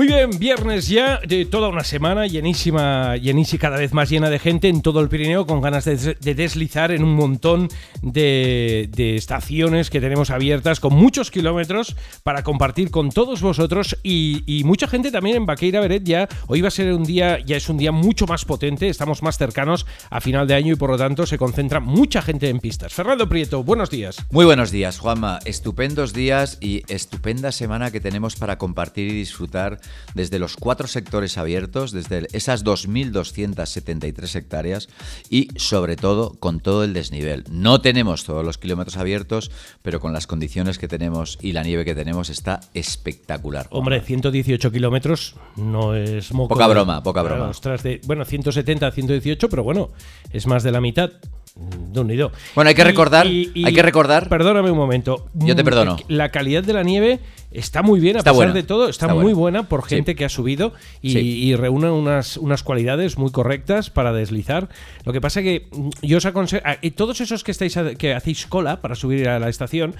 Muy bien, viernes ya de toda una semana llenísima, llenísima, cada vez más llena de gente en todo el Pirineo con ganas de, deslizar en un montón de, estaciones que tenemos abiertas con muchos kilómetros para compartir con todos vosotros y, mucha gente también en Baqueira Beret ya. Hoy va a ser un día, ya es un día mucho más potente, estamos más cercanos a final de año y por lo tanto se concentra mucha gente en pistas. Fernando Prieto, buenos días. Muy buenos días, Juanma. Estupendos días y estupenda semana que tenemos para compartir y disfrutar desde los cuatro sectores abiertos, desde esas 2.273 hectáreas y sobre todo con todo el desnivel. No tenemos todos los kilómetros abiertos, pero con las condiciones que tenemos y la nieve que tenemos está espectacular. Hombre, 118 kilómetros no es moco. Poca broma, poca broma. bueno, 170, 118, pero bueno, es más de la mitad. De unido. Bueno, hay que recordar, hay que recordar. Perdóname un momento. Yo te perdono. La calidad de la nieve está muy bien, a pesar de todo, está, muy buena, por gente que ha subido y, reúne unas, unas cualidades muy correctas para deslizar. Lo que pasa que mm, yo os aconsejo, ah, y todos esos que estáis que hacéis cola para subir a la estación,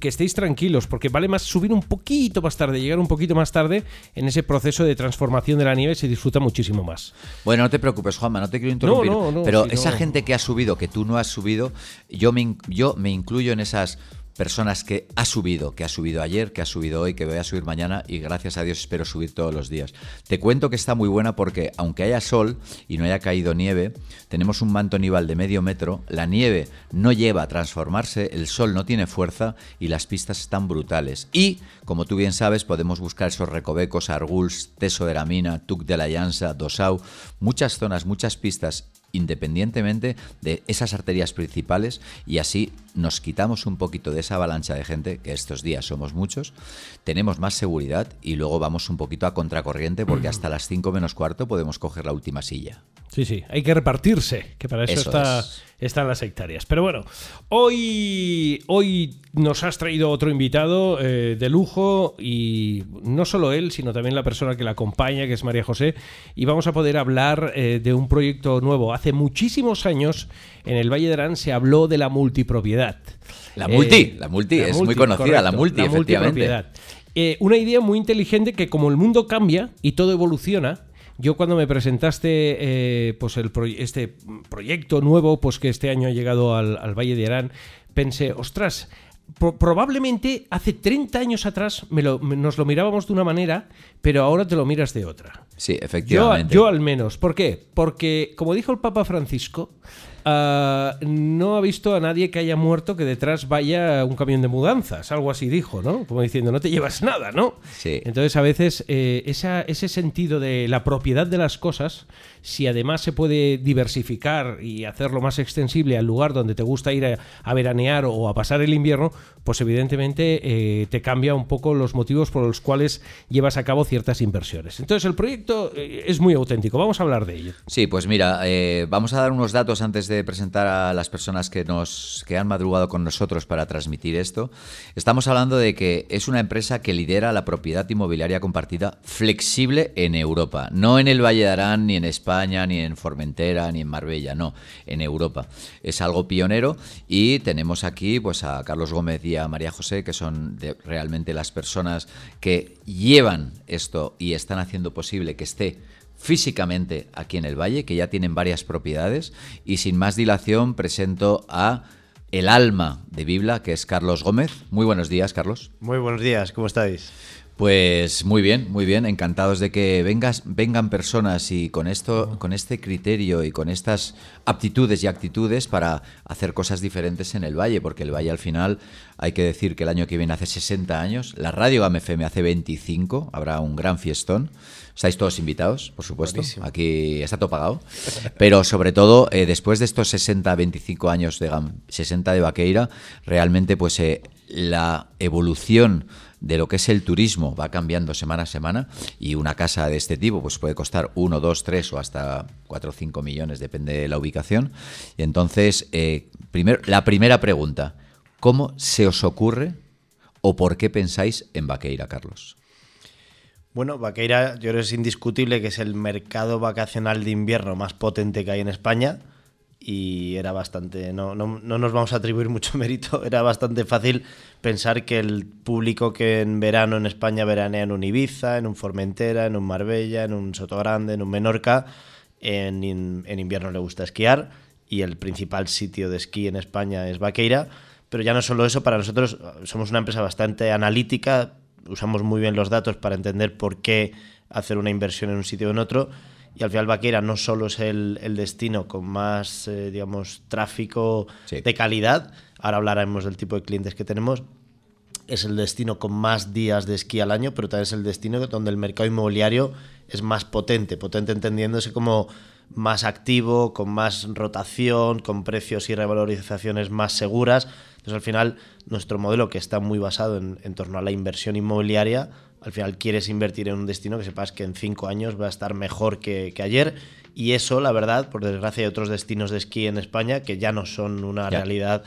que estéis tranquilos, porque vale más subir un poquito más tarde, llegar un poquito más tarde en ese proceso de transformación de la nieve se disfruta muchísimo más. Bueno, no te preocupes, Juanma, no te quiero interrumpir, pero esa gente que ha subido, que tú no has subido, yo me, yo me incluyo en esas personas que ha subido, que ha subido ayer, que ha subido hoy, que voy a subir mañana y gracias a Dios espero subir todos los días. Te cuento que está muy buena porque aunque haya sol y no haya caído nieve, tenemos un manto nival de medio metro, la nieve no lleva a transformarse, el sol no tiene fuerza y las pistas están brutales. Y, como tú bien sabes, podemos buscar esos recovecos, Arguls, Teso de la Mina, Tuc de la Llanza, Dosau, muchas zonas, muchas pistas independientemente de esas arterias principales y así nos quitamos un poquito de esa avalancha de gente, que estos días somos muchos, tenemos más seguridad y luego vamos un poquito a contracorriente porque hasta las 5 menos cuarto podemos coger la última silla. Sí, sí, hay que repartirse, que para eso, están las hectáreas. Pero bueno, hoy, hoy nos has traído otro invitado eh, de lujo y no solo él, sino también la persona que la acompaña, que es María José, y vamos a poder hablar eh, de un proyecto nuevo. Hace muchísimos años en el Valle de Arán se habló de la multipropiedad. La multi, eh, la multi, es muy conocida, la multi, efectivamente. una idea muy inteligente que como el mundo cambia y todo evoluciona, yo cuando me presentaste eh, pues el este proyecto nuevo pues que este año ha llegado al, Valle de Arán, pensé, ostras, probablemente hace 30 años atrás nos lo mirábamos de una manera, pero ahora te lo miras de otra. Sí, efectivamente. Yo, yo al menos. ¿Por qué? Porque, como dijo el Papa Francisco, Ah, no ha visto a nadie que haya muerto que detrás vaya un camión de mudanzas, algo así dijo, ¿no? Como diciendo, no te llevas nada, ¿no? Sí. Entonces, a veces, eh, ese sentido de la propiedad de las cosas, si además se puede diversificar y hacerlo más extensible al lugar donde te gusta ir a, veranear o a pasar el invierno, pues evidentemente eh, te cambia un poco los motivos por los cuales llevas a cabo ciertas inversiones. Entonces, el proyecto eh, es muy auténtico. Vamos a hablar de ello. Sí, pues mira, vamos a dar unos datos antes de presentar a las personas que nos que han madrugado con nosotros para transmitir esto, estamos hablando de que es una empresa que lidera la propiedad inmobiliaria compartida flexible en Europa, no en el Valle de Arán, ni en España, ni en Formentera, ni en Marbella, no, en Europa. Es algo pionero y tenemos aquí pues a Carlos Gómez y a María José, que son realmente las personas que llevan esto y están haciendo posible que esté físicamente aquí en el Valle, que ya tienen varias propiedades. Y sin más dilación presento a el alma de Bibla, que es Carlos Gómez. Muy buenos días, Carlos. Muy buenos días, ¿cómo estáis? Pues muy bien, muy bien, encantados de que vengas, vengan personas y con esto, con este criterio y con estas aptitudes y actitudes para hacer cosas diferentes en el Valle, porque el Valle al final hay que decir que el año que viene hace 60 años, la radio Game FM hace 25, habrá un gran fiestón. Estáis todos invitados, por supuesto. Aquí está todo pagado. Pero sobre todo, eh, después de estos 60, 25 años de 60 de Vaqueira, realmente pues eh, la evolución de lo que es el turismo va cambiando semana a semana y una casa de este tipo pues puede costar 1, 2, 3 o hasta 4 o 5 millones, depende de la ubicación. Y entonces, eh, primero, la primera pregunta, ¿cómo se os ocurre o por qué pensáis en Vaqueira, Carlos? Bueno, Vaqueira yo creo que es indiscutible que es el mercado vacacional de invierno más potente que hay en España. Y era bastante, no, no, no, nos vamos a atribuir mucho mérito, era bastante fácil pensar que el público que en verano en España veranea en un Ibiza, en un Formentera, en un Marbella, en un Sotogrande, en un Menorca, en, en invierno le gusta esquiar y el principal sitio de esquí en España es Vaqueira, pero ya no solo eso, para nosotros somos una empresa bastante analítica, usamos muy bien los datos para entender por qué hacer una inversión en un sitio o en otro y al final Vaquera no solo es el, destino con más, eh, digamos, tráfico de calidad, ahora hablaremos del tipo de clientes que tenemos, es el destino con más días de esquí al año, pero también es el destino donde el mercado inmobiliario es más potente, potente entendiéndose como más activo, con más rotación, con precios y revalorizaciones más seguras. Entonces al final nuestro modelo que está muy basado en, en torno a la inversión inmobiliaria, al final quieres invertir en un destino que sepas que en cinco años va a estar mejor que, ayer. Y eso, la verdad, por desgracia, hay otros destinos de esquí en España que ya no son una realidad.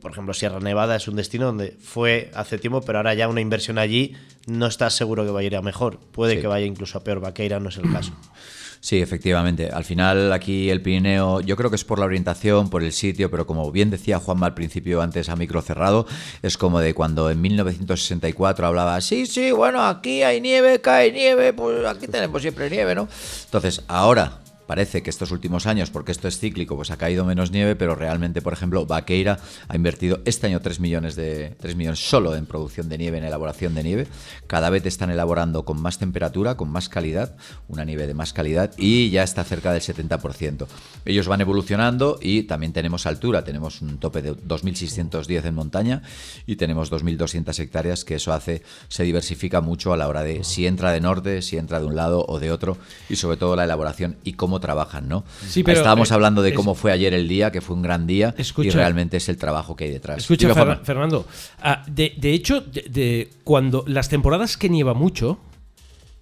Por ejemplo, Sierra Nevada es un destino donde fue hace tiempo, pero ahora ya una inversión allí no estás seguro que vaya a ir a mejor. Puede que vaya incluso a peor. Vaqueira no es el caso. Sí, efectivamente. Al final aquí el Pirineo, yo creo que es por la orientación, por el sitio, pero como bien decía Juanma al principio antes a micro cerrado, es como de cuando en 1964 hablaba, sí, sí, bueno, aquí hay nieve, cae nieve, pues aquí tenemos siempre nieve, ¿no? Entonces, ahora Parece que estos últimos años, porque esto es cíclico, pues ha caído menos nieve, pero realmente, por ejemplo, Vaqueira ha invertido este año 3 millones, de, 3 millones solo en producción de nieve, en elaboración de nieve. Cada vez están elaborando con más temperatura, con más calidad, una nieve de más calidad y ya está cerca del 70%. Ellos van evolucionando y también tenemos altura, tenemos un tope de 2.610 en montaña y tenemos 2.200 hectáreas, que eso hace, se diversifica mucho a la hora de si entra de norte, si entra de un lado o de otro y sobre todo la elaboración y cómo trabajan, ¿no? Sí, pero, Estábamos eh, hablando de cómo fue ayer el día, que fue un gran día, y realmente es el trabajo que hay detrás. Escucha, Fernando, ah, de, hecho, de, cuando las temporadas que nieva mucho,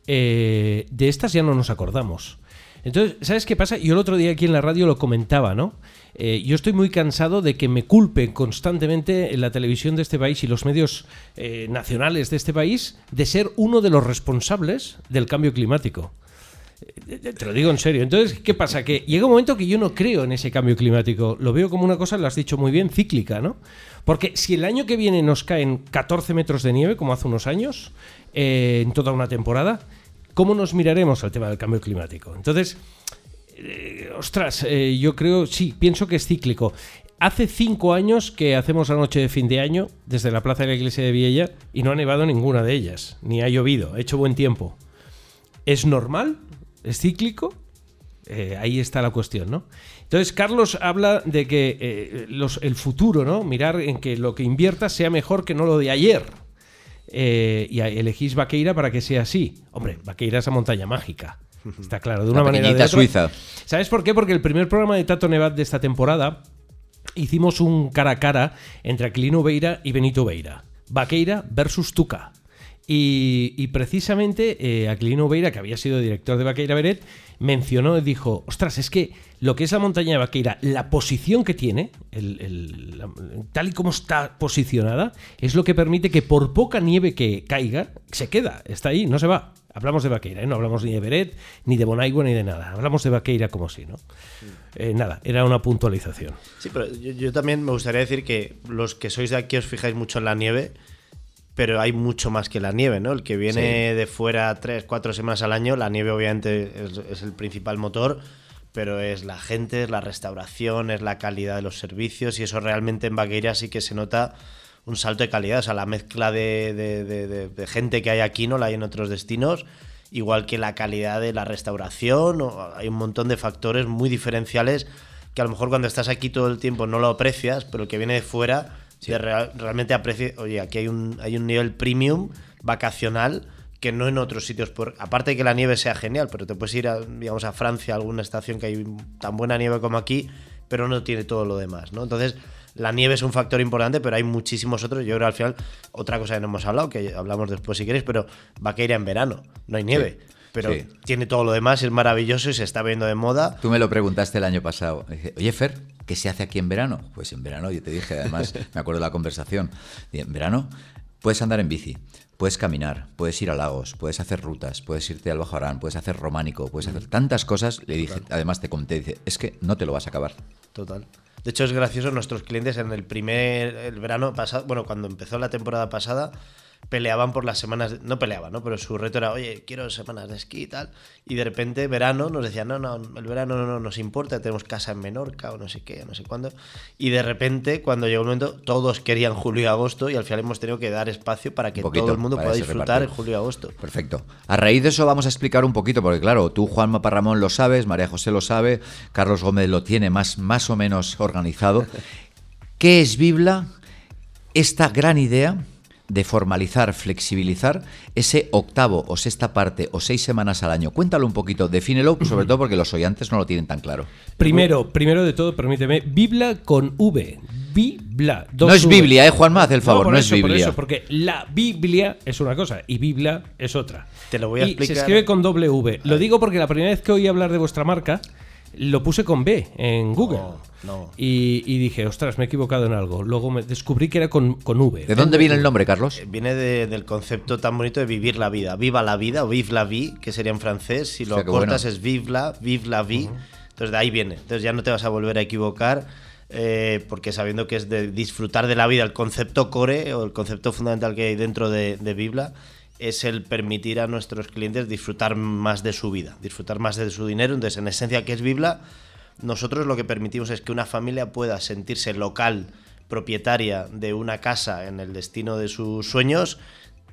eh, de estas ya no nos acordamos. Entonces, ¿sabes qué pasa? Yo el otro día aquí en la radio lo comentaba, ¿no? Eh, yo estoy muy cansado de que me culpen constantemente en la televisión de este país y los medios nacionales de este país de ser uno de los responsables del cambio climático. Te lo digo en serio. Entonces, ¿qué pasa? Que llega un momento que yo no creo en ese cambio climático. Lo veo como una cosa, lo has dicho muy bien, cíclica, ¿no? Porque si el año que viene nos caen 14 metros de nieve, como hace unos años, eh, en toda una temporada, ¿cómo nos miraremos al tema del cambio climático? Entonces, eh, ostras, eh, yo creo, sí, pienso que es cíclico. Hace cinco años que hacemos la noche de fin de año desde la plaza de la iglesia de Viella y no ha nevado ninguna de ellas, ni ha llovido, ha hecho buen tiempo. ¿Es normal? ¿Es cíclico? Eh, ahí está la cuestión, ¿no? Entonces, Carlos habla de que eh, el futuro, ¿no? Mirar en que lo que inviertas sea mejor que no lo de ayer. Eh, y elegís Vaqueira para que sea así. Hombre, Vaqueira es esa montaña mágica. Está claro, de una manera de suiza. ¿Sabes por qué? Porque el primer programa de Tato Nevat de esta temporada hicimos un cara a cara entre Aquilino Beira y Benito Beira. Vaqueira versus Tuca. Y, precisamente eh, Aquilino Beira, que había sido director de Vaqueira Beret, mencionó y dijo, ostras, es que lo que es la montaña de Vaqueira, la posición que tiene, tal y como está posicionada, es lo que permite que por poca nieve que caiga, se queda, está ahí, no se va. Hablamos de Vaqueira, ¿eh? no hablamos ni de Beret, ni de Bonaigua, ni de nada. Hablamos de Vaqueira como si, ¿no? Eh, nada, era una puntualización. Sí, pero yo, yo también me gustaría decir que los que sois de aquí os fijáis mucho en la nieve pero hay mucho más que la nieve, ¿no? El que viene de fuera tres, cuatro semanas al año, la nieve obviamente es, el principal motor, pero es la gente, es la restauración, es la calidad de los servicios y eso realmente en Vaqueira sí que se nota un salto de calidad, o sea, la mezcla de, gente que hay aquí no la hay en otros destinos, igual que la calidad de la restauración, hay un montón de factores muy diferenciales que a lo mejor cuando estás aquí todo el tiempo no lo aprecias, pero el que viene de fuera si realmente aprecio, oye, aquí hay un, hay un nivel premium vacacional que no en otros sitios. Por, aparte de que la nieve sea genial, pero te puedes ir a, digamos, a Francia, a alguna estación que hay tan buena nieve como aquí, pero no tiene todo lo demás, ¿no? Entonces, la nieve es un factor importante, pero hay muchísimos otros. Yo creo al final, otra cosa que no hemos hablado, que hablamos después si queréis, pero va a ir en verano, no hay nieve. Pero tiene todo lo demás, es maravilloso y se está viendo de moda. Tú me lo preguntaste el año pasado. Oye, Fer, ¿qué se hace aquí en verano? Pues en verano, yo te dije, además, me acuerdo de la conversación. En verano puedes andar en bici, puedes caminar, puedes ir a lagos, puedes hacer rutas, puedes irte al Bajo Arán, puedes hacer románico, puedes hacer tantas cosas. Le dije, además te conté, dice, es que no te lo vas a acabar. total. De hecho, es gracioso, nuestros clientes en el primer el verano pasado, bueno, cuando empezó la temporada pasada, peleaban por las semanas, no peleaban, ¿no? Pero su reto era, oye, quiero semanas de esquí y tal. Y de repente, verano, nos decían, no, no, el verano no, nos importa, tenemos casa en Menorca o no sé qué, no sé cuándo. Y de repente, cuando llegó el momento, todos querían julio y agosto y al final hemos tenido que dar espacio para que todo el mundo pueda disfrutar en julio y agosto. Perfecto. A raíz de eso vamos a explicar un poquito, porque claro, tú, Juan Maparramón, lo sabes, María José lo sabe, Carlos Gómez lo tiene más, más o menos organizado. ¿Qué es Bibla? Esta gran idea de formalizar, flexibilizar ese octavo o sexta parte o seis semanas al año. Cuéntalo un poquito, defínelo, sobre todo porque los oyentes no lo tienen tan claro. Primero, primero de todo, permíteme, Biblia con V. Biblia. No es Biblia, ¿eh, Juanma? Haz el favor, no, es Biblia. Por eso, porque la Biblia es una cosa y Biblia es otra. Te lo voy a y Se escribe con doble V. Lo digo porque la primera vez que oí hablar de vuestra marca, lo puse con B en Google. Y, dije, ostras, me he equivocado en algo. Luego me descubrí que era con, con V. ¿De dónde viene el nombre, Carlos? Eh, viene del concepto tan bonito de vivir la vida. Viva la vida o vive la vie, que sería en francés. Si lo cortas es vive la, vive la vie. Entonces de ahí viene. Entonces ya no te vas a volver a equivocar. Eh, porque sabiendo que es de disfrutar de la vida, el concepto core o el concepto fundamental que hay dentro de, de Biblia es el permitir a nuestros clientes disfrutar más de su vida, disfrutar más de su dinero. Entonces, en esencia, ¿qué es Bibla? Nosotros lo que permitimos es que una familia pueda sentirse local, propietaria de una casa en el destino de sus sueños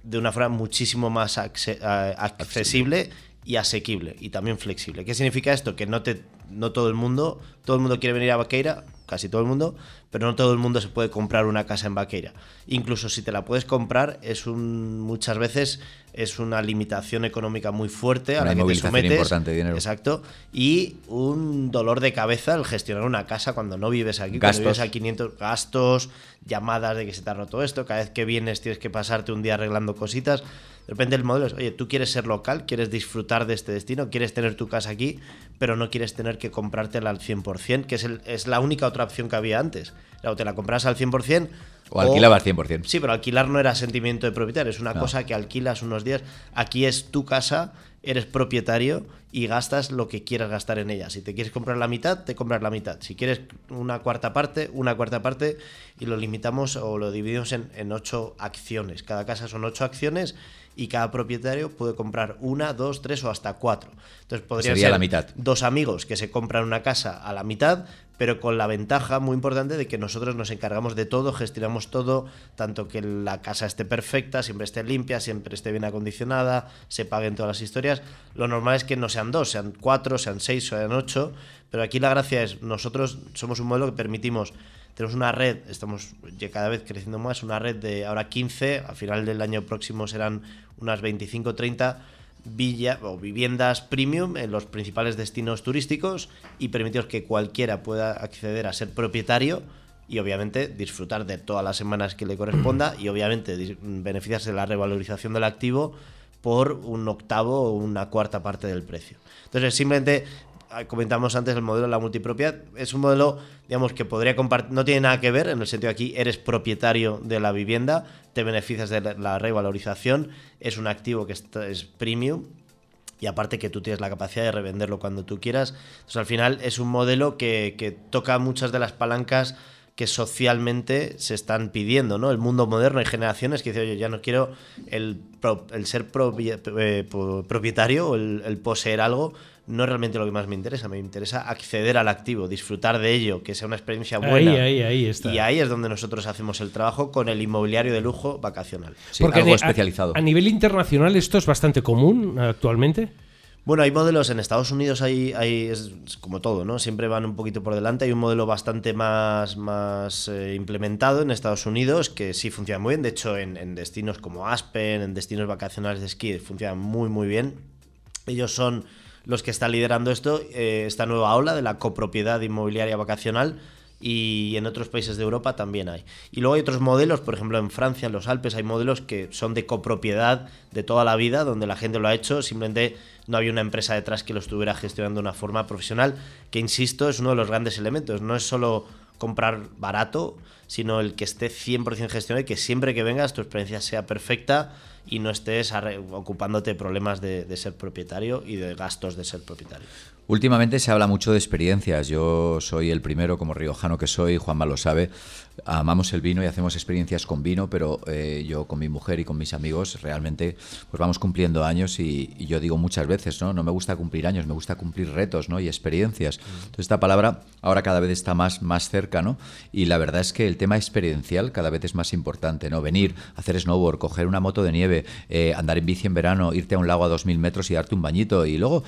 de una forma muchísimo más accesible y asequible y también flexible. ¿Qué significa esto? Que no, te, no todo el mundo, todo el mundo quiere venir a Vaqueira, casi todo el mundo, pero no todo el mundo se puede comprar una casa en Vaqueira. Incluso si te la puedes comprar, es un muchas veces es una limitación económica muy fuerte a la que te sometes. Importante, dinero. Exacto. Y un dolor de cabeza el gestionar una casa cuando no vives aquí, gastos. cuando vives a 500 gastos, llamadas de que se te ha roto esto, cada vez que vienes tienes que pasarte un día arreglando cositas. De repente el modelo es, oye, tú quieres ser local, quieres disfrutar de este destino, quieres tener tu casa aquí, pero no quieres tener que comprártela al 100%, que es, el, es la única otra opción que había antes. O te la compras al 100%. O alquilabas 100%. Sí, pero alquilar no era sentimiento de propietario, es una cosa que alquilas unos días. Aquí es tu casa, eres propietario y gastas lo que quieras gastar en ella. Si te quieres comprar la mitad, te compras la mitad. Si quieres una cuarta parte, una cuarta parte y lo limitamos o lo dividimos en, en ocho acciones. Cada casa son ocho acciones y cada propietario puede comprar una, dos, tres o hasta cuatro. Entonces podría ser la mitad. dos amigos que se compran una casa a la mitad, pero con la ventaja muy importante de que nosotros nos encargamos de todo, gestionamos todo, tanto que la casa esté perfecta, siempre esté limpia, siempre esté bien acondicionada, se paguen todas las historias. Lo normal es que no sean dos, sean cuatro, sean seis, sean ocho, pero aquí la gracia es, nosotros somos un modelo que permitimos tenemos una red, estamos cada vez creciendo más, una red de ahora 15, al final del año próximo serán unas 25 30 villa, o viviendas premium en los principales destinos turísticos y permitimos que cualquiera pueda acceder a ser propietario y obviamente disfrutar de todas las semanas que le corresponda y obviamente beneficiarse de la revalorización del activo por un octavo o una cuarta parte del precio. Entonces, simplemente comentamos antes el modelo de la multipropiedad, es un modelo, digamos, que podría compartir, no tiene nada que ver, en el sentido de aquí eres propietario de la vivienda, te beneficias de la revalorización, es un activo que es premium, y aparte que tú tienes la capacidad de revenderlo cuando tú quieras. Entonces al final es un modelo que, toca muchas de las palancas que socialmente se están pidiendo, ¿no? El mundo moderno, hay generaciones que dicen, oye, ya no quiero el, el ser eh, propietario o el, el poseer algo, no es realmente lo que más me interesa. Me interesa acceder al activo, disfrutar de ello, que sea una experiencia buena. Ahí, ahí, está. Y ahí es donde nosotros hacemos el trabajo con el inmobiliario de lujo vacacional. Porque algo especializado. A, nivel internacional esto es bastante común actualmente. Bueno, hay modelos en Estados Unidos, hay, hay es, como todo, ¿no? Siempre van un poquito por delante. Hay un modelo bastante más, más eh, implementado en Estados Unidos que sí funciona muy bien. De hecho, en, destinos como Aspen, en destinos vacacionales de esquí, funciona muy, muy bien. Ellos son los que están liderando esto, eh, esta nueva ola de la copropiedad inmobiliaria vacacional y en otros países de Europa también hay. Y luego hay otros modelos, por ejemplo en Francia, en los Alpes, hay modelos que son de copropiedad de toda la vida, donde la gente lo ha hecho, simplemente no había una empresa detrás que lo estuviera gestionando de una forma profesional, que insisto, es uno de los grandes elementos, no es solo comprar barato, sino el que esté 100% gestionado y que siempre que vengas tu experiencia sea perfecta y no estés ocupándote de problemas de, de, ser propietario y de gastos de ser propietario. Últimamente se habla mucho de experiencias. Yo soy el primero, como riojano que soy, Juanma lo sabe. Amamos el vino y hacemos experiencias con vino, pero eh, yo con mi mujer y con mis amigos realmente pues vamos cumpliendo años y, yo digo muchas veces, ¿no? No me gusta cumplir años, me gusta cumplir retos, ¿no? Y experiencias. Entonces esta palabra ahora cada vez está más, más cerca, ¿no? Y la verdad es que el tema experiencial cada vez es más importante, ¿no? Venir, hacer snowboard, coger una moto de nieve, eh, andar en bici en verano, irte a un lago a 2.000 metros y darte un bañito y luego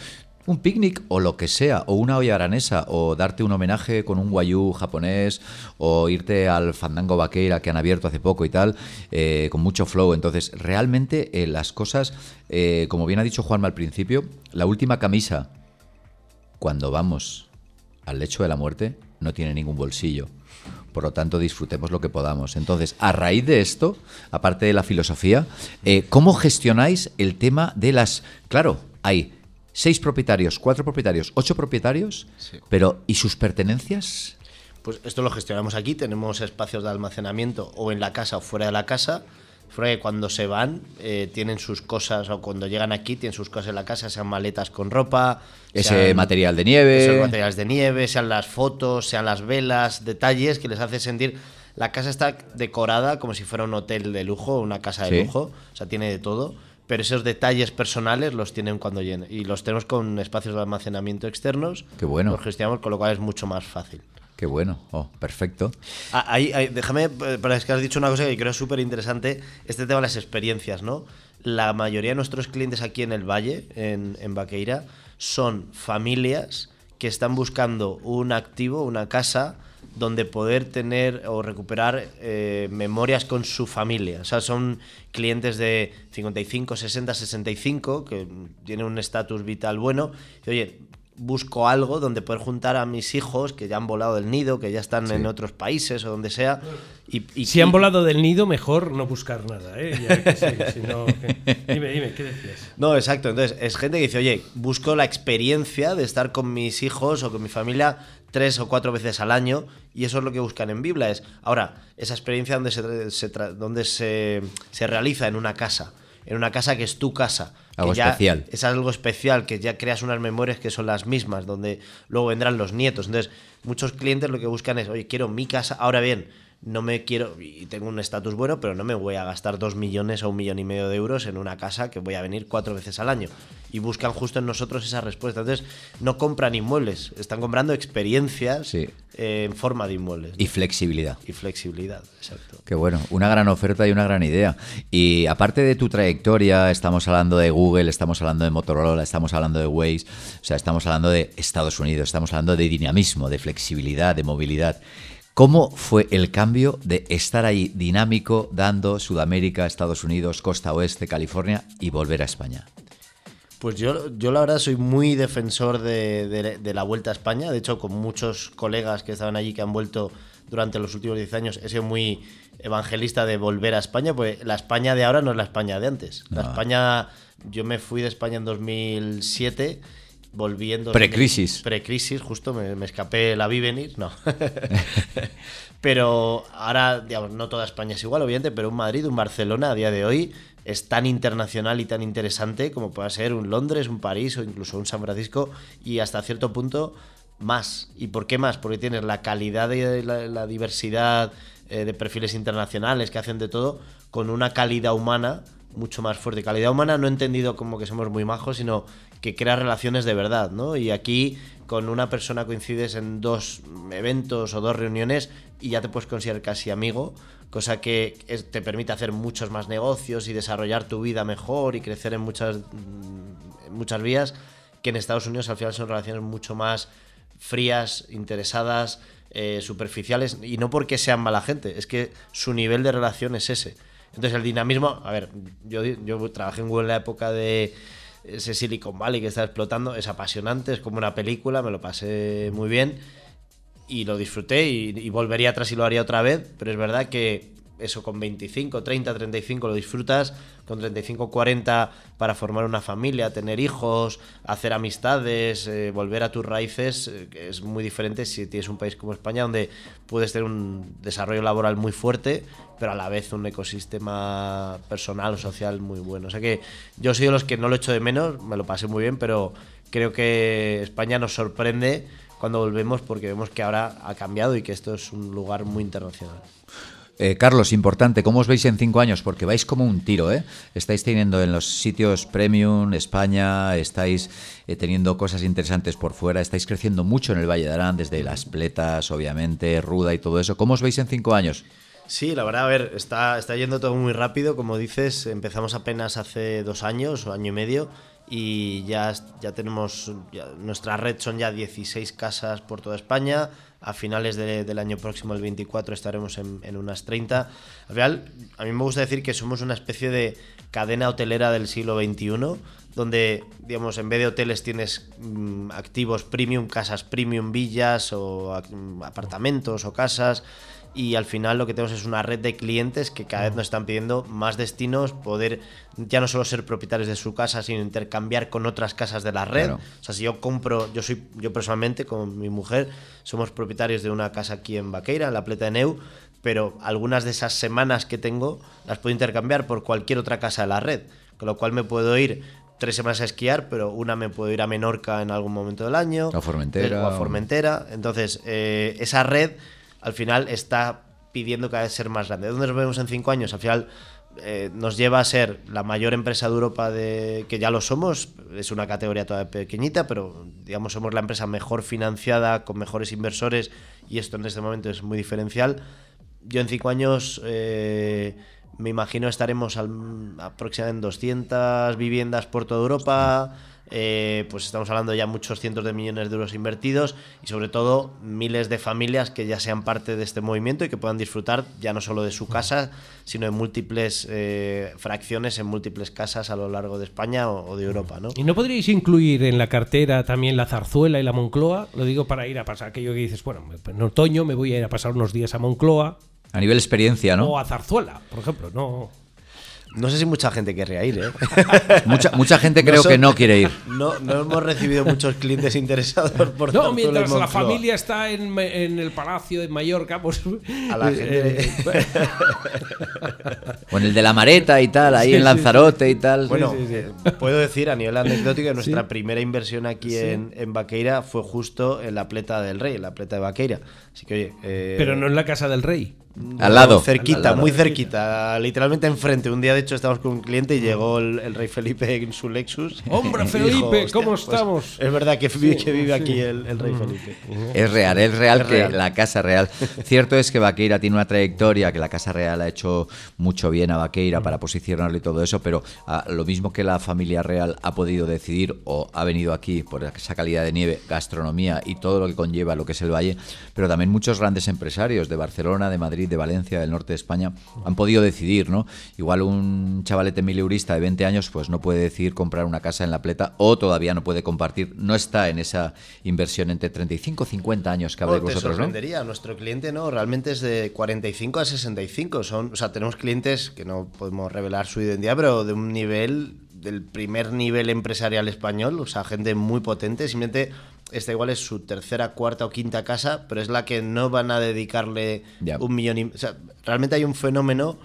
un picnic o lo que sea, o una olla aranesa, o darte un homenaje con un guayú japonés, o irte al Fandango Vaqueira que han abierto hace poco y tal, eh, con mucho flow. Entonces, realmente eh, las cosas, eh, como bien ha dicho Juanma al principio, la última camisa, cuando vamos al lecho de la muerte, no tiene ningún bolsillo. Por lo tanto, disfrutemos lo que podamos. Entonces, a raíz de esto, aparte de la filosofía, ¿cómo gestionáis el tema de las... Claro, hay seis propietarios, cuatro propietarios, ocho propietarios, pero ¿y sus pertenencias? Pues esto lo gestionamos aquí, tenemos espacios de almacenamiento o en la casa o fuera de la casa. Fuera que cuando se van eh, tienen sus cosas o cuando llegan aquí tienen sus cosas en la casa, sean maletas con ropa, ese material de nieve, esos materiales de nieve, sean las fotos, sean las velas, detalles que les hace sentir la casa está decorada como si fuera un hotel de lujo, una casa de lujo, o sea, tiene de todo pero esos detalles personales los tienen cuando llenen. Y los tenemos con espacios de almacenamiento externos. Qué bueno. Los gestionamos, con lo cual es mucho más fácil. Qué bueno, oh, perfecto. Ah, ahí, déjame, eh, para que has dicho una cosa que creo súper interesante, este tema de las experiencias, ¿no? La mayoría de nuestros clientes aquí en el Valle, en, en Baqueira, son familias que están buscando un activo, una casa, donde poder tener o recuperar eh, memorias con su familia. O sea, son clientes de 55, 60, 65 que tienen un estatus vital bueno. Oye, busco algo donde poder juntar a mis hijos que ya han volado del nido, que ya están en otros países o donde sea. Y, si han volado del nido, mejor no buscar nada. ¿eh? Dime, dime, ¿qué decías? No, exacto. Entonces, es gente que dice, oye, busco la experiencia de estar con mis hijos o con mi familia tres o cuatro veces al año y eso es lo que buscan en Biblia. Es, ahora, esa experiencia donde se, donde se, se realiza en una casa, en una casa que es tu casa. Algo especial. Es algo especial, que ya creas unas memorias que son las mismas, donde luego vendrán los nietos. Entonces, muchos clientes lo que buscan es, oye, quiero mi casa. Ahora bien, no me quiero, y tengo un estatus bueno, pero no me voy a gastar dos millones o un millón y medio de euros en una casa que voy a venir cuatro veces al año. Y buscan justo en nosotros esa respuesta. Entonces, no compran inmuebles, están comprando experiencias en forma de inmuebles. Y flexibilidad. Y flexibilidad, exacto. Qué bueno, una gran oferta y una gran idea. Y aparte de tu trayectoria, estamos hablando de Google, estamos hablando de Motorola, estamos hablando de Waze, o sea, estamos hablando de Estados Unidos, estamos hablando de dinamismo, de flexibilidad, de movilidad. ¿Cómo fue el cambio de estar ahí dinámico, dando Sudamérica, Estados Unidos, costa oeste, California y volver a España? Pues yo, yo la verdad soy muy defensor de, la vuelta a España. De hecho, con muchos colegas que estaban allí, que han vuelto durante los últimos 10 años, he sido muy evangelista de volver a España, pues la España de ahora no es la España de antes. La España, yo me fui de España en 2007 volviendo. Precrisis. Precrisis, justo me, escapé, la vi venir, no. pero ahora, digamos, no toda España es igual, obviamente, pero un Madrid, un Barcelona a día de hoy es tan internacional y tan interesante como pueda ser un Londres, un París o incluso un San Francisco y hasta cierto punto más. ¿Y por qué más? Porque tienes la calidad de la, diversidad eh, de perfiles internacionales que hacen de todo con una calidad humana mucho más fuerte. Calidad humana no he entendido como que somos muy majos, sino que crea relaciones de verdad, ¿no? Y aquí con una persona coincides en dos eventos o dos reuniones y ya te puedes considerar casi amigo, cosa que te permite hacer muchos más negocios y desarrollar tu vida mejor y crecer en muchas, mm, muchas vías, que en Estados Unidos al final son relaciones mucho más frías, interesadas, eh, superficiales, y no porque sean mala gente, es que su nivel de relación es ese. Entonces el dinamismo, a ver, yo, yo trabajé en Google en la época de ese Silicon Valley que está explotando, es apasionante, es como una película, me lo pasé muy bien y lo disfruté y, volvería atrás y lo haría otra vez, pero es verdad que eso con 25, 30, 35 lo disfrutas, con 35, 40 para formar una familia, tener hijos, hacer amistades, eh, volver a tus raíces, eh, es muy diferente si tienes un país como España donde puedes tener un desarrollo laboral muy fuerte, pero a la vez un ecosistema personal o social muy bueno. O sea que yo soy de los que no lo echo de menos, me lo pasé muy bien, pero creo que España nos sorprende cuando volvemos porque vemos que ahora ha cambiado y que esto es un lugar muy internacional. Eh, Carlos, importante, ¿cómo os veis en cinco años? Porque vais como un tiro, ¿eh? Estáis teniendo en los sitios premium, España, estáis eh, teniendo cosas interesantes por fuera, estáis creciendo mucho en el Valle de Arán, desde las pletas, obviamente, Ruda y todo eso. ¿Cómo os veis en cinco años? Sí, la verdad, a ver, está, está yendo todo muy rápido, como dices, empezamos apenas hace dos años o año y medio y ya, ya tenemos, nuestra red son ya 16 casas por toda España, a finales del año próximo, el 24, estaremos en, unas 30. Al final, a mí me gusta decir que somos una especie de cadena hotelera del siglo XXI, donde, digamos, en vez de hoteles tienes mm, activos premium, casas premium, villas o mm, apartamentos o casas y al final lo que tenemos es una red de clientes que cada vez nos están pidiendo más destinos, poder ya no solo ser propietarios de su casa, sino intercambiar con otras casas de la red. O sea, si yo compro, yo soy, yo personalmente, con mi mujer, somos propietarios de una casa aquí en Baqueira, en la Pleta de Neu, pero algunas de esas semanas que tengo las puedo intercambiar por cualquier otra casa de la red, con lo cual me puedo ir tres semanas a esquiar, pero una me puedo ir a Menorca en algún momento del año. A Formentera. O a Formentera. Entonces, eh, esa red al final está pidiendo cada vez ser más grande. ¿Dónde nos vemos en cinco años? Al final eh, nos lleva a ser la mayor empresa de Europa que ya lo somos, es una categoría todavía pequeñita, pero digamos somos la empresa mejor financiada, con mejores inversores y esto en este momento es muy diferencial. Yo en cinco años eh, me imagino estaremos al, aproximadamente en 200 viviendas por toda Europa. Eh, pues estamos hablando ya muchos cientos de millones de euros invertidos y sobre todo miles de familias que ya sean parte de este movimiento y que puedan disfrutar ya no solo de su casa, sino de múltiples eh, fracciones en múltiples casas a lo largo de España o, de Europa. ¿no? ¿Y no podríais incluir en la cartera también la zarzuela y la Moncloa? Lo digo para ir a pasar aquello que dices, bueno, en otoño me voy a ir a pasar unos días a Moncloa. A nivel experiencia, ¿no? O a Zarzuela, por ejemplo, no. No sé si mucha gente querría ir, ¿eh? mucha, mucha gente creo que no quiere ir. No, no hemos recibido muchos clientes interesados por No, mientras la familia está en, en, el palacio de Mallorca, pues. A la gente. Eh, o en el de la Mareta y tal, ahí en Lanzarote y tal. Bueno, puedo decir a nivel anecdótico que nuestra primera inversión aquí en, en Baqueira fue justo en la Pleta del Rey, en la Pleta de Baqueira. Así que, oye. Eh, Pero no en la Casa del Rey. Al lado. Cerquita, muy cerquita, literalmente enfrente. Un día, de hecho, estábamos con un cliente y llegó el, rey Felipe en su Lexus. ¡Hombre, Felipe! ¿Cómo pues, estamos? es verdad que, vive aquí el, rey Felipe. Es real, es real que la Casa Real. Cierto es que Vaqueira tiene una trayectoria, que la Casa Real ha hecho mucho bien a Vaqueira para posicionarlo y todo eso, pero ah, lo mismo que la familia real ha podido decidir o ha venido aquí por esa calidad de nieve, gastronomía y todo lo que conlleva lo que es el valle, pero también muchos grandes empresarios de Barcelona, de Madrid, de Valencia, del norte de España, han podido decidir, ¿no? Igual un chavalete mileurista de 20 años, pues no puede decidir comprar una casa en la pleta o todavía no puede compartir, no está en esa inversión entre 35 y 50 años que habláis vosotros, sorprendería. Nuestro cliente no, realmente es de 45 a 65. Son, o sea, tenemos clientes que no podemos revelar su identidad, pero de un nivel del primer nivel empresarial español, o sea, gente muy potente, simplemente esta igual es su tercera, cuarta o quinta casa, pero es la que no van a dedicarle un millón y... O sea, realmente hay un fenómeno,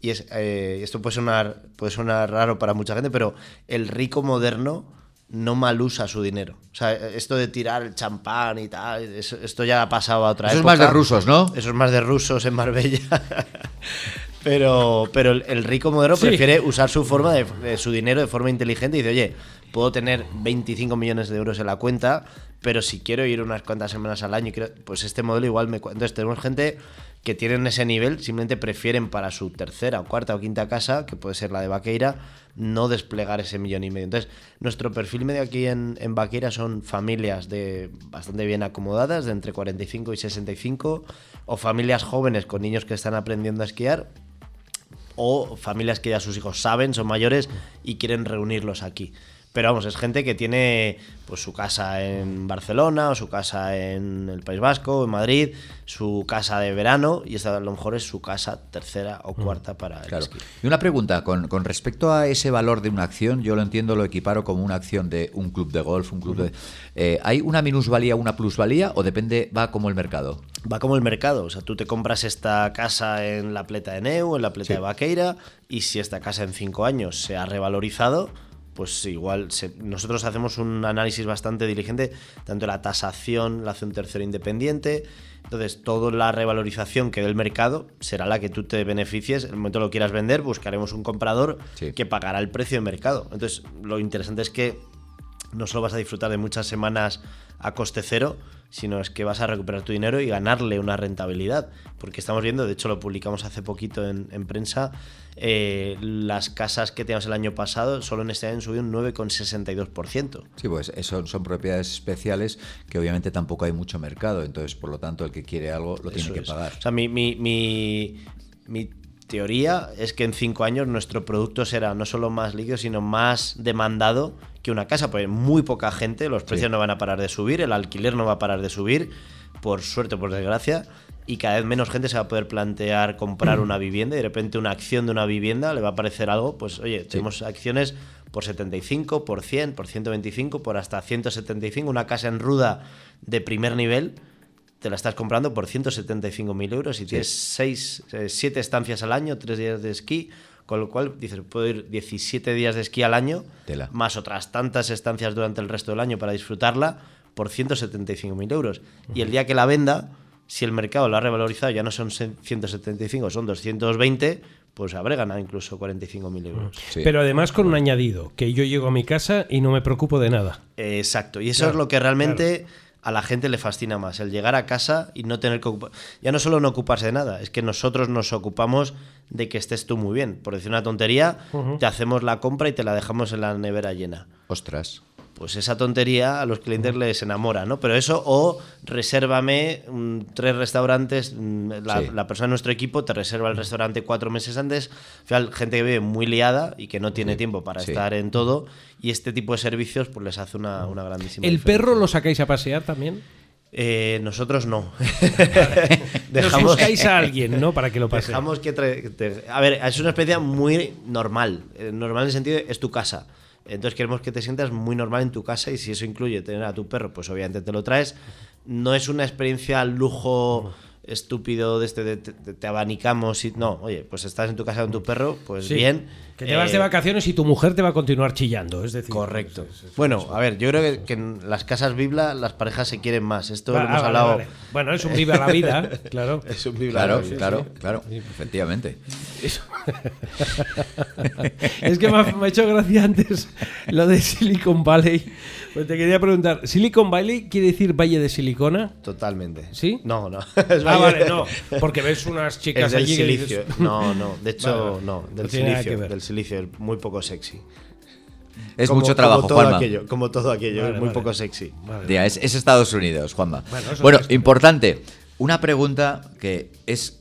y es, eh, esto puede sonar, puede sonar raro para mucha gente, pero el rico moderno no mal usa su dinero. O sea, esto de tirar el champán y tal, esto ya ha pasado a otra Eso es más de rusos, ¿no? Eso es más de rusos en Marbella. pero, pero el, rico moderno prefiere usar su forma de, su dinero de forma inteligente y dice, oye, puedo tener 25 millones de euros en la cuenta, pero si quiero ir unas cuantas semanas al año, pues este modelo igual me... Entonces tenemos gente que tienen ese nivel, simplemente prefieren para su tercera cuarta o quinta casa, que puede ser la de Vaqueira, no desplegar ese millón y medio. Entonces, nuestro perfil medio aquí en, en Vaqueira son familias de bastante bien acomodadas, de entre 45 y 65, o familias jóvenes con niños que están aprendiendo a esquiar, o familias que ya sus hijos saben, son mayores y quieren reunirlos aquí Pero vamos, es gente que tiene pues su casa en Barcelona o su casa en el País Vasco, en Madrid, su casa de verano y esta a lo mejor es su casa tercera o mm. cuarta para el esquí. Y una pregunta, con, respecto a ese valor de una acción, yo lo entiendo, lo equiparo como una acción de un club de golf, un club de... Eh, ¿Hay una minusvalía, una plusvalía o depende, va como el mercado? Va como el mercado, o sea, tú te compras esta casa en la pleta de Neu, en la pleta de Vaqueira y si esta casa en cinco años se ha revalorizado, pues igual nosotros hacemos un análisis bastante diligente, tanto la tasación la hace un tercero independiente, entonces toda la revalorización que dé el mercado será la que tú te beneficies, en el momento que lo quieras vender buscaremos un comprador que pagará el precio de mercado. Entonces lo interesante es que no solo vas a disfrutar de muchas semanas a coste cero, sino es que vas a recuperar tu dinero y ganarle una rentabilidad. Porque estamos viendo, de hecho lo publicamos hace poquito en, prensa, eh, las casas que teníamos el año pasado solo en este año han subido un 9,62%. Sí, pues eso son propiedades especiales que obviamente tampoco hay mucho mercado, entonces por lo tanto el que quiere algo lo tiene que pagar. O sea, mi, mi, mi, mi teoría es que en cinco años nuestro producto será no solo más líquido, sino más demandado que una casa, porque muy poca gente, los precios no van a parar de subir, el alquiler no va a parar de subir, por suerte o por desgracia, y cada vez menos gente se va a poder plantear comprar una vivienda y de repente una acción de una vivienda le va a parecer algo, pues oye, tenemos acciones por 75, por 100, por 125, por hasta 175, una casa en ruda de primer nivel te la estás comprando por 175.000 euros y tienes 6, 7 eh, estancias al año, 3 días de esquí, con lo cual dices, puedo ir 17 días de esquí al año, más otras tantas estancias durante el resto del año para disfrutarla por 175.000 euros. Y el día que la venda, si el mercado lo ha revalorizado, ya no son 175, son 220, pues habré ganado incluso 45.000 euros. Pero además con un añadido, que yo llego a mi casa y no me preocupo de nada. exacto, y eso es lo que realmente a la gente le fascina más, el llegar a casa y no tener que ocupar. Ya no solo no ocuparse de nada, es que nosotros nos ocupamos de que estés tú muy bien. Por decir una tontería, te hacemos la compra y te la dejamos en la nevera llena. Ostras pues esa tontería a los clientes les enamora, ¿no? Pero eso, o resérvame mm, tres restaurantes, mm, la, persona de nuestro equipo te reserva el restaurante cuatro meses antes, al gente que vive muy liada y que no tiene tiempo para estar en todo, y este tipo de servicios pues les hace una, una grandísima ¿El perro lo sacáis a pasear también? Eh, nosotros no. Dejamos, buscáis a alguien, ¿no? Para que lo pase. Dejamos que... a ver, es una especie muy normal. Eh, normal en el sentido de es tu casa. Entonces queremos que te sientas muy normal en tu casa y si eso incluye tener a tu perro, pues obviamente te lo traes. No es una experiencia lujo estúpido de este de, te, abanicamos y no, oye, pues estás en tu casa con tu perro, pues bien. Que te vas de eh, vacaciones y tu mujer te va a continuar chillando, es decir. Correcto. bueno, a ver, yo creo que, en las casas Bibla las parejas se quieren más. Esto lo hemos hablado. Bueno, es un viva la vida, claro. Es un viva claro, la vida. Claro, claro, efectivamente. es que me ha, hecho gracia antes lo de Silicon Valley. Pues te quería preguntar, ¿Silicon Valley quiere decir Valle de Silicona? Totalmente. ¿Sí? No, no. ah, vale, no. Porque ves unas chicas allí silicio. No, no. De hecho, no. Del silicio. Del silicio. Muy poco sexy. Es mucho trabajo, como todo Aquello, como todo aquello, muy poco sexy. es, Estados Unidos, Juanma. Bueno, importante. Una pregunta que es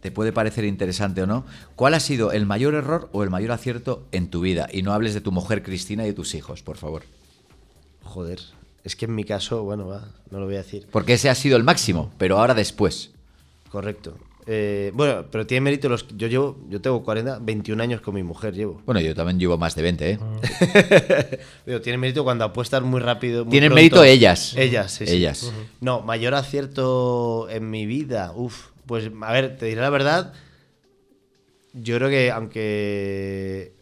te puede parecer interesante o no. ¿Cuál ha sido el mayor error o el mayor acierto en tu vida? Y no hables de tu mujer Cristina y de tus hijos, por favor. Joder, es que en mi caso, bueno, no lo voy a decir. Porque ese ha sido el máximo, pero ahora después. Correcto. Eh, bueno, pero tiene mérito los. Yo llevo, yo tengo 40, 21 años con mi mujer llevo. Bueno, yo también llevo más de 20, ¿eh? pero tiene mérito cuando apuestas muy rápido. Tienen mérito ellas. Ellas, sí. Ellas. No, mayor acierto en mi vida. Uf, pues a ver, te diré la verdad. Yo creo que aunque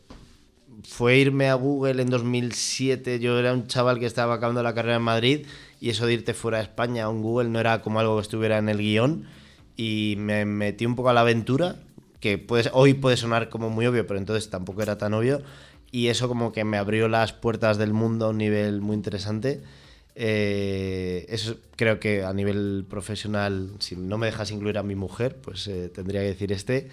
fue irme a Google en 2007, yo era un chaval que estaba acabando la carrera en Madrid y eso de irte fuera de España a un Google no era como algo que estuviera en el guion y me metí un poco a la aventura, que hoy puede sonar como muy obvio, pero entonces tampoco era tan obvio y eso como que me abrió las puertas del mundo a un nivel muy interesante. Eh, creo que a nivel profesional, si no me dejas incluir a mi mujer, pues eh, tendría que decir este.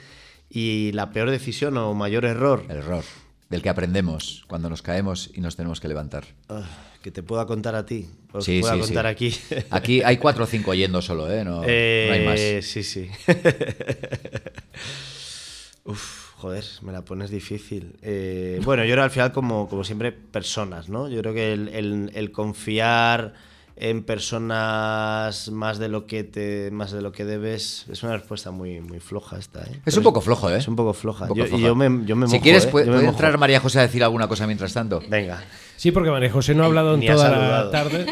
Y la peor decisión o mayor error. Error. Del que aprendemos cuando nos caemos y nos tenemos que levantar. Ah, que te pueda contar a ti. O sí, pueda contar aquí. Aquí hay cuatro o cinco yendo solo, ¿eh? No, hay más. Sí, sí. Uf, Joder, me la pones difícil. Eh, bueno, yo creo al final, como, como siempre, personas, ¿no? Yo creo que el, confiar en personas más de lo que te más de lo que debes es una respuesta muy muy floja esta ¿eh? es un poco flojo eh es un poco floja, yo, me, yo me si quieres ¿eh? puede, entrar María José a decir alguna cosa mientras tanto venga sí porque María José no ha hablado en toda la tarde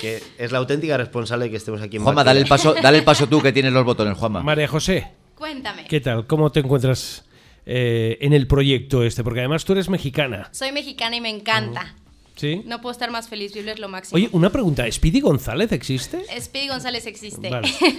que es la auténtica responsable de que estemos aquí en Juanma dale el paso dale el paso tú que tienes los botones Juanma María José Cuéntame. ¿Qué tal? ¿Cómo te encuentras eh, en el proyecto este? Porque además tú eres mexicana. Soy mexicana y me encanta. ¿Sí? No puedo estar más feliz, Biblia es lo máximo. Oye, una pregunta, ¿Speedy González existe? Speedy González existe.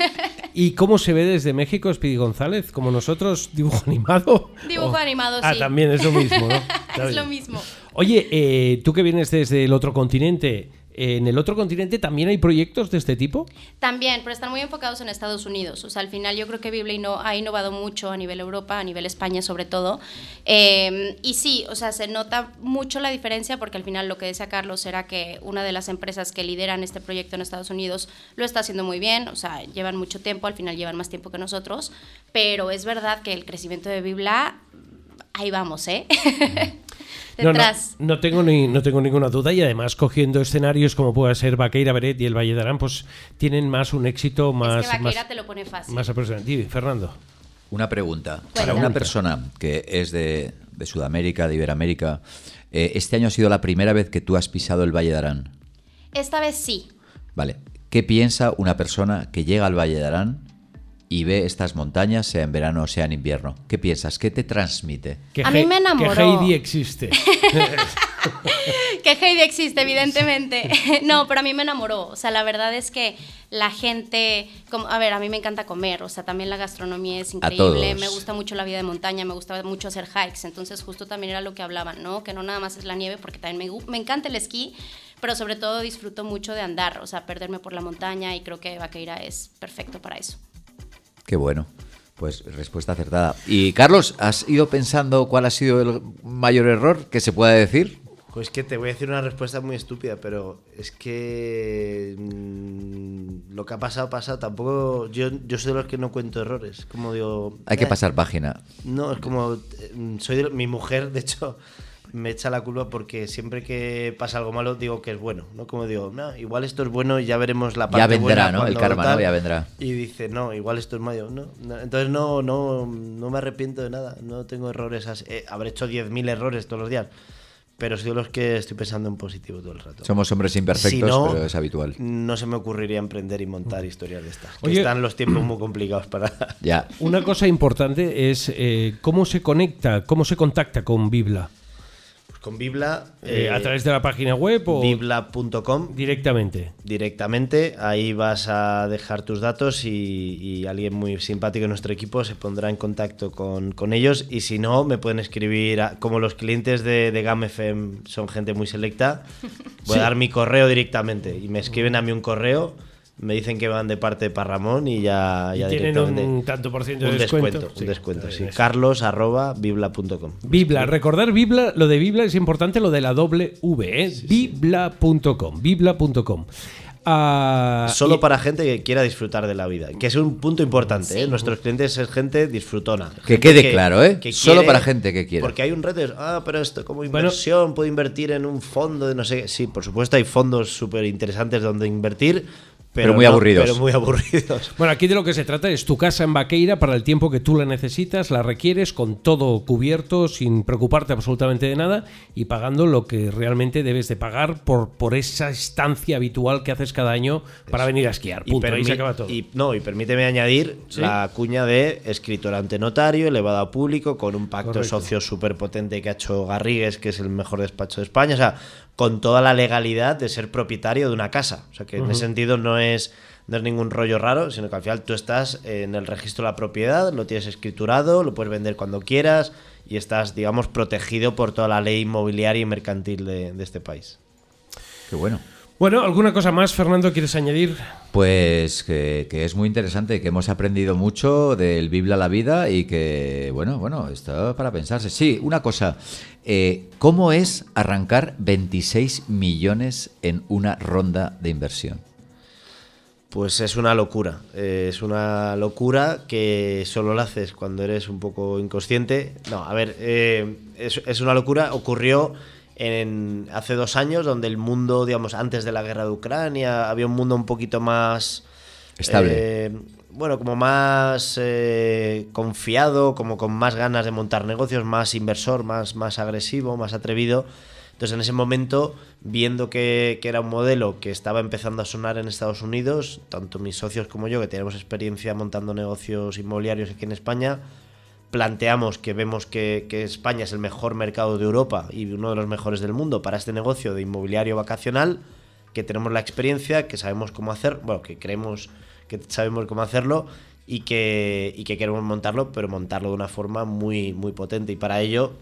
¿Y cómo se ve desde México Speedy González? ¿Como nosotros, dibujo animado? Dibujo animado, ah, sí. Ah, también es lo mismo, ¿no? es lo mismo. Oye, eh, tú que vienes desde el otro continente, ¿En el otro continente también hay proyectos de este tipo? También, pero están muy enfocados en Estados Unidos. O sea, al final yo creo que Biblia ha innovado mucho a nivel Europa, a nivel España sobre todo. Em, y sí, o sea, se nota mucho la diferencia porque al final lo que decía Carlos era que una de las empresas que lideran este proyecto en Estados Unidos lo está haciendo muy bien. O sea, llevan mucho tiempo, al final llevan más tiempo que nosotros. Pero es verdad que el crecimiento de Biblia, ahí vamos, ¿eh? No, tengo ni, no tengo ninguna duda y además cogiendo escenarios como pueda ser Vaqueira Beret y el Valle de Arán, pues tienen más un éxito más... Es que más, te lo pone fácil. Más Fernando. Una pregunta. Para una persona que es de, Sudamérica, de Iberoamérica, eh, ¿este año ha sido la primera vez que tú has pisado el Valle de Arán? Esta vez sí. Vale. ¿Qué piensa una persona que llega al Valle de Arán y ve estas montañas, sea en verano o sea en invierno. ¿Qué piensas? ¿Qué te transmite? Que a mí me enamoró. Que Heidi existe. que Heidi existe, evidentemente. no, pero a mí me enamoró. O sea, la verdad es que la gente, como, a ver, a mí me encanta comer, o sea, también la gastronomía es increíble, me gusta mucho la vida de montaña, me gusta mucho hacer hikes, entonces justo también era lo que hablaban, ¿no? Que no nada más es la nieve, porque también me, me encanta el esquí, pero sobre todo disfruto mucho de andar, o sea, perderme por la montaña y creo que Vaqueira es perfecto para eso. Qué bueno. Pues respuesta acertada. Y Carlos, ¿has ido pensando cuál ha sido el mayor error que se pueda decir? Pues que te voy a decir una respuesta muy estúpida, pero es que mm, lo que ha pasado, pasado. Tampoco. Yo, yo soy de los que no cuento errores. Como digo. Hay que eh". pasar página. No, es como. Eh, soy de, mi mujer, de hecho, me echa la culpa porque siempre que pasa algo malo digo que es bueno, ¿no? Como digo, no, igual esto es bueno y ya veremos la parte Ya vendrá, ¿no? El karma, ¿no? Ya vendrá. Y dice, no, igual esto es malo, ¿no? Entonces no, no, no me arrepiento de nada, no tengo errores así. Eh, habré hecho 10.000 errores todos los días. Pero soy de los que estoy pensando en positivo todo el rato. Somos hombres imperfectos, pero es habitual. No se me ocurriría emprender y montar historias de estas. están los tiempos muy complicados para. Ya. Una cosa importante es eh, cómo se conecta, cómo se contacta con Bibla. Con Bibla. Eh, ¿A eh, través de la página web o.? Bibla.com. Directamente. Directamente. Ahí vas a dejar tus datos y, alguien muy simpático de nuestro equipo se pondrá en contacto con, ellos. Y si no, me pueden escribir. como los clientes de, de GAMFM son gente muy selecta, voy a dar mi correo directamente. Y me escriben a mí un correo me dicen que van de parte de Parramón y ya, ya tienen un tanto por ciento de descuento. un descuento, sí. Carlos arroba bibla.com. Bibla, recordar Bibla, lo de Bibla es importante, lo de la doble V, ¿eh? bibla.com, bibla.com. Ah, Solo para gente que quiera disfrutar de la vida, que es un punto importante. ¿eh? Nuestros clientes es gente disfrutona. Que quede claro, ¿eh? Solo para gente que quiera. Porque hay un reto, ah, pero esto como inversión, puedo invertir en un fondo de no sé Sí, por supuesto hay fondos súper interesantes donde invertir, pero, muy aburridos. Pero muy aburridos. Bueno, aquí de lo que se trata es tu casa en Vaqueira para el tiempo que tú la necesitas, la requieres con todo cubierto, sin preocuparte absolutamente de nada y pagando lo que realmente debes de pagar por, por esa estancia habitual que haces cada año para venir a esquiar. Punto. Y Ahí se acaba todo. Y, no, y permíteme añadir la cuña de escritor ante notario, elevado a público, con un pacto socio súper potente que ha hecho Garrigues, que es el mejor despacho de España. O sea, con toda la legalidad de ser propietario de una casa. O sea, que en ese sentido no es, no es ningún rollo raro, sino que al final tú estás en el registro de la propiedad, lo tienes escriturado, lo puedes vender cuando quieras y estás, digamos, protegido por toda la ley inmobiliaria y mercantil de, de este país. Qué bueno. Bueno, ¿alguna cosa más, Fernando, quieres añadir? Pues que, es muy interesante, que hemos aprendido mucho del Biblia a la vida y que, bueno, bueno, está para pensarse. Sí, una cosa, eh, ¿cómo es arrancar 26 millones en una ronda de inversión? Pues es una locura. Eh, es una locura que solo la haces cuando eres un poco inconsciente. No, a ver, eh, es, una locura. Ocurrió en, hace dos años, donde el mundo, digamos, antes de la guerra de Ucrania, había un mundo un poquito más. Estable. Eh, bueno, como más confiado, como con más ganas de montar negocios, más inversor, más, más agresivo, más atrevido. Entonces, en ese momento, viendo que, era un modelo que estaba empezando a sonar en Estados Unidos, tanto mis socios como yo, que tenemos experiencia montando negocios inmobiliarios aquí en España, planteamos que vemos que, España es el mejor mercado de Europa y uno de los mejores del mundo para este negocio de inmobiliario vacacional, que tenemos la experiencia, que sabemos cómo hacer, bueno, que creemos que sabemos cómo hacerlo y que, y que queremos montarlo, pero montarlo de una forma muy, muy potente. Y para ello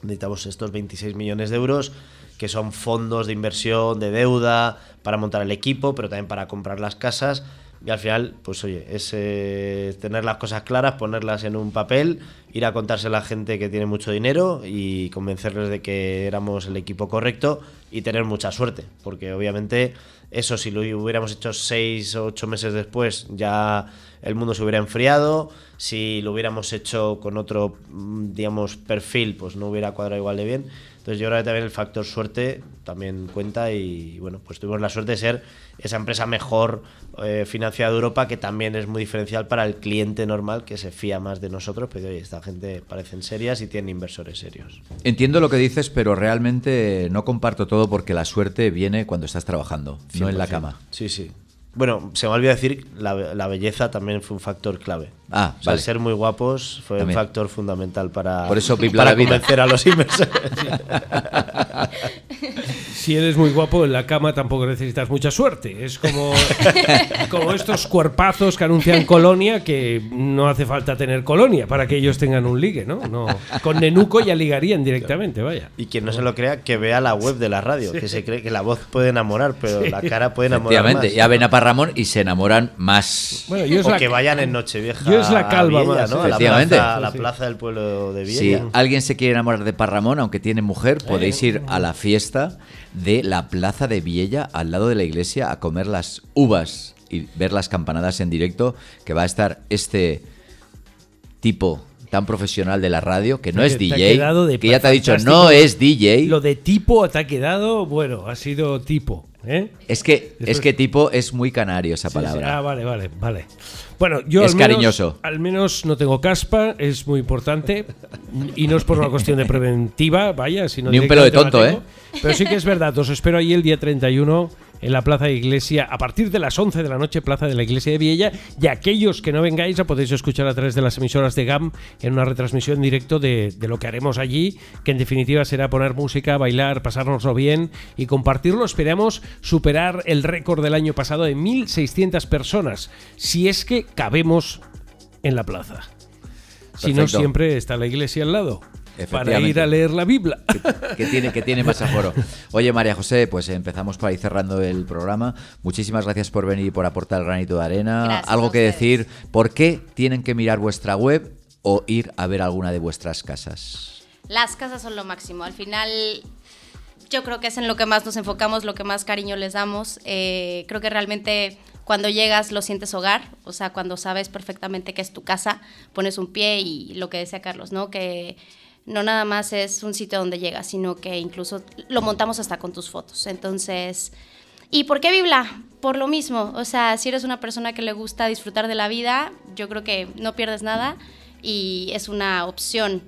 necesitamos estos 26 millones de euros, que son fondos de inversión, de deuda, para montar el equipo, pero también para comprar las casas. Y al final, pues oye, es eh, tener las cosas claras, ponerlas en un papel, ir a contarse a la gente que tiene mucho dinero y convencerles de que éramos el equipo correcto y tener mucha suerte. Porque obviamente eso si lo hubiéramos hecho seis o ocho meses después ya el mundo se hubiera enfriado. Si lo hubiéramos hecho con otro, mm, digamos, perfil, pues no hubiera cuadrado igual de bien. Entonces yo creo que también el factor suerte también cuenta y bueno, pues tuvimos la suerte de ser esa empresa mejor eh, financiada de Europa que también es muy diferencial para el cliente normal que se fía más de nosotros, pero oye, esta gente parecen serias y tiene inversores serios. Entiendo lo que dices, pero realmente no comparto todo porque la suerte viene cuando estás trabajando, no en la cama. Sí, sí. Bueno, se me olvidó decir, la, la belleza también fue un factor clave. Ah, vale. ser muy guapos fue un factor fundamental para, Por eso, para convencer a los inversores. si eres muy guapo en la cama tampoco necesitas mucha suerte. Es como, como estos cuerpazos que anuncian colonia que no hace falta tener colonia para que ellos tengan un ligue, ¿no? no con Nenuco ya ligarían directamente, vaya. Y quien no se lo crea, que vea la web de la radio, que se cree que la voz puede enamorar, pero la cara puede enamorar más. Ya ven a Parramón y se enamoran más. o que vayan en Nochevieja. Yo es la calva más, ¿no? La plaza, la plaza, del pueblo de Villa. Si alguien se quiere enamorar de Parramón, aunque tiene mujer, podéis ir a la fiesta de la Plaza de Viella al lado de la iglesia a comer las uvas y ver las campanadas en directo, que va a estar este tipo tan profesional de la radio, que no es DJ, que ya te ha dicho, no es DJ. Lo de tipo te ha quedado, bueno, ha sido tipo. ¿Eh? Es que es que tipo es muy canario esa palabra. Ah, vale, vale, vale. Bueno, yo es al menos, cariñoso. Al menos no tengo caspa, es muy importante. Y no es por una cuestión de preventiva, vaya, sino Ni un pelo de tonto, ¿eh? Pero sí que es verdad, os espero ahí el día 31 en la Plaza de Iglesia a partir de las 11 de la noche, Plaza de la Iglesia de Viella. Y aquellos que no vengáis, la podéis escuchar a través de las emisoras de GAM en una retransmisión directo de, de lo que haremos allí, que en definitiva será poner música, bailar, pasárnoslo bien y compartirlo. Esperamos superar el récord del año pasado de 1.600 personas, si es que cabemos en la plaza. Si no, siempre está la iglesia al lado para ir a leer la Biblia. Que, tiene, que tiene más aforo. Oye, María José, pues empezamos por ahí cerrando el programa. Muchísimas gracias por venir y por aportar el granito de arena. Algo que decir, ¿por qué tienen que mirar vuestra web o ir a ver alguna de vuestras casas? Las casas son lo máximo. Al final, yo creo que es en lo que más nos enfocamos, lo que más cariño les damos. Eh, creo que realmente cuando llegas lo sientes hogar, o sea, cuando sabes perfectamente que es tu casa, pones un pie y lo que decía Carlos, ¿no? Que no nada más es un sitio donde llegas, sino que incluso lo montamos hasta con tus fotos. Entonces, ¿y por qué Biblia? Por lo mismo, o sea, si eres una persona que le gusta disfrutar de la vida, yo creo que no pierdes nada y es una opción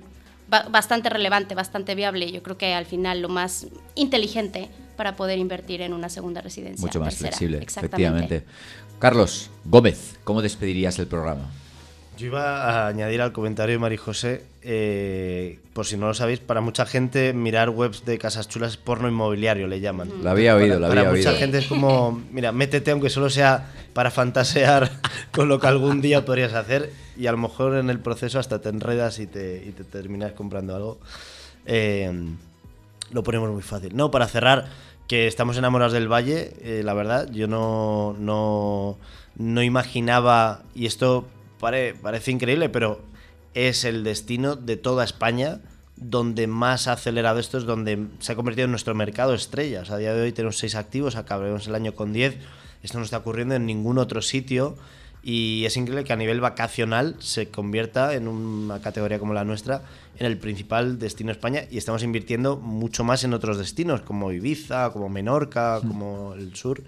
bastante relevante, bastante viable. Yo creo que al final lo más inteligente para poder invertir en una segunda residencia. Mucho más flexible, efectivamente. Carlos Gómez, ¿cómo despedirías el programa? Yo iba a añadir al comentario de María José, eh, por si no lo sabéis, para mucha gente mirar webs de casas chulas es porno inmobiliario, le llaman. Lo había oído, lo había oído. Para mucha gente es como, mira, métete aunque solo sea para fantasear con lo que algún día podrías hacer y a lo mejor en el proceso hasta te enredas y te, y te terminas comprando algo. Eh, lo ponemos muy fácil. No, para cerrar, que estamos enamorados del Valle, eh, la verdad, yo no, no, no imaginaba, y esto parece increíble, pero es el destino de toda España donde más ha acelerado esto, es donde se ha convertido en nuestro mercado estrella. a día de hoy tenemos seis activos, acabaremos el año con 10 esto no está ocurriendo en ningún otro sitio y es increíble que a nivel vacacional se convierta en una categoría como la nuestra en el principal destino de España y estamos invirtiendo mucho más en otros destinos como Ibiza, como Menorca, mm. como el sur.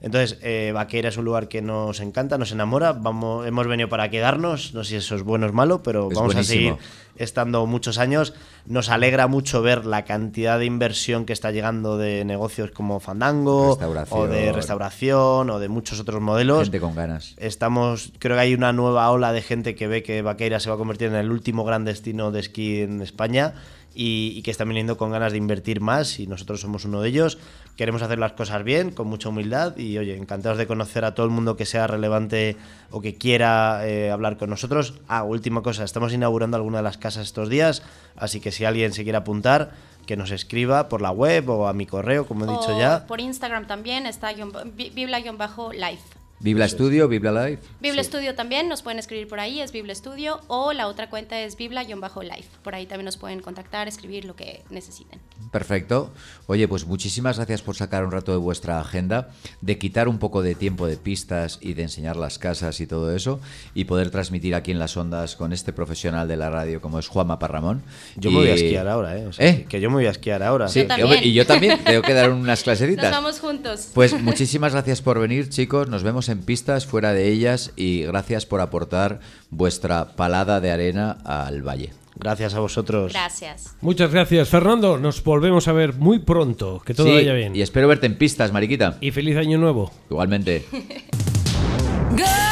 Entonces, eh, Vaqueira es un lugar que nos encanta, nos enamora. Vamos, hemos venido para quedarnos. No sé si eso es bueno o es malo, pero vamos a seguir estando muchos años. Nos alegra mucho ver la cantidad de inversión que está llegando de negocios como Fandango, o de restauración, o de muchos otros modelos. Gente con ganas. Estamos, creo que hay una nueva ola de gente que ve que Vaqueira se va a convertir en el último gran destino de esquí en España y, que están viniendo con ganas de invertir más y nosotros somos uno de ellos. Queremos hacer las cosas bien, con mucha humildad y oye, encantados de conocer a todo el mundo que sea relevante o que quiera eh, hablar con nosotros. Ah, última cosa, estamos inaugurando alguna de las casas estos días, así que si alguien se quiere apuntar, que nos escriba por la web o a mi correo, como he dicho ya. Por Instagram también está bibla-life. Biblia Studio, Biblia Live. Biblia Studio también, nos pueden escribir por ahí, es Biblia Studio, o la otra cuenta es Biblia-Live. Por ahí también nos pueden contactar, escribir lo que necesiten. Perfecto. Oye, pues muchísimas gracias por sacar un rato de vuestra agenda, de quitar un poco de tiempo de pistas y de enseñar las casas y todo eso, y poder transmitir aquí en las ondas con este profesional de la radio como es Juanma Parramón. Yo me voy a esquiar ahora, ¿eh? ¿eh? Que yo me voy a esquiar ahora. Sí, y yo también tengo que dar unas clasecitas. Nos vamos juntos. Pues muchísimas gracias por venir, chicos. Nos vemos en pistas, fuera de ellas y gracias por aportar vuestra palada de arena al valle. Gracias a vosotros. Gracias. Muchas gracias, Fernando. Nos volvemos a ver muy pronto. Que todo vaya bien. Y espero verte en pistas, Mariquita. Y feliz año nuevo. Igualmente.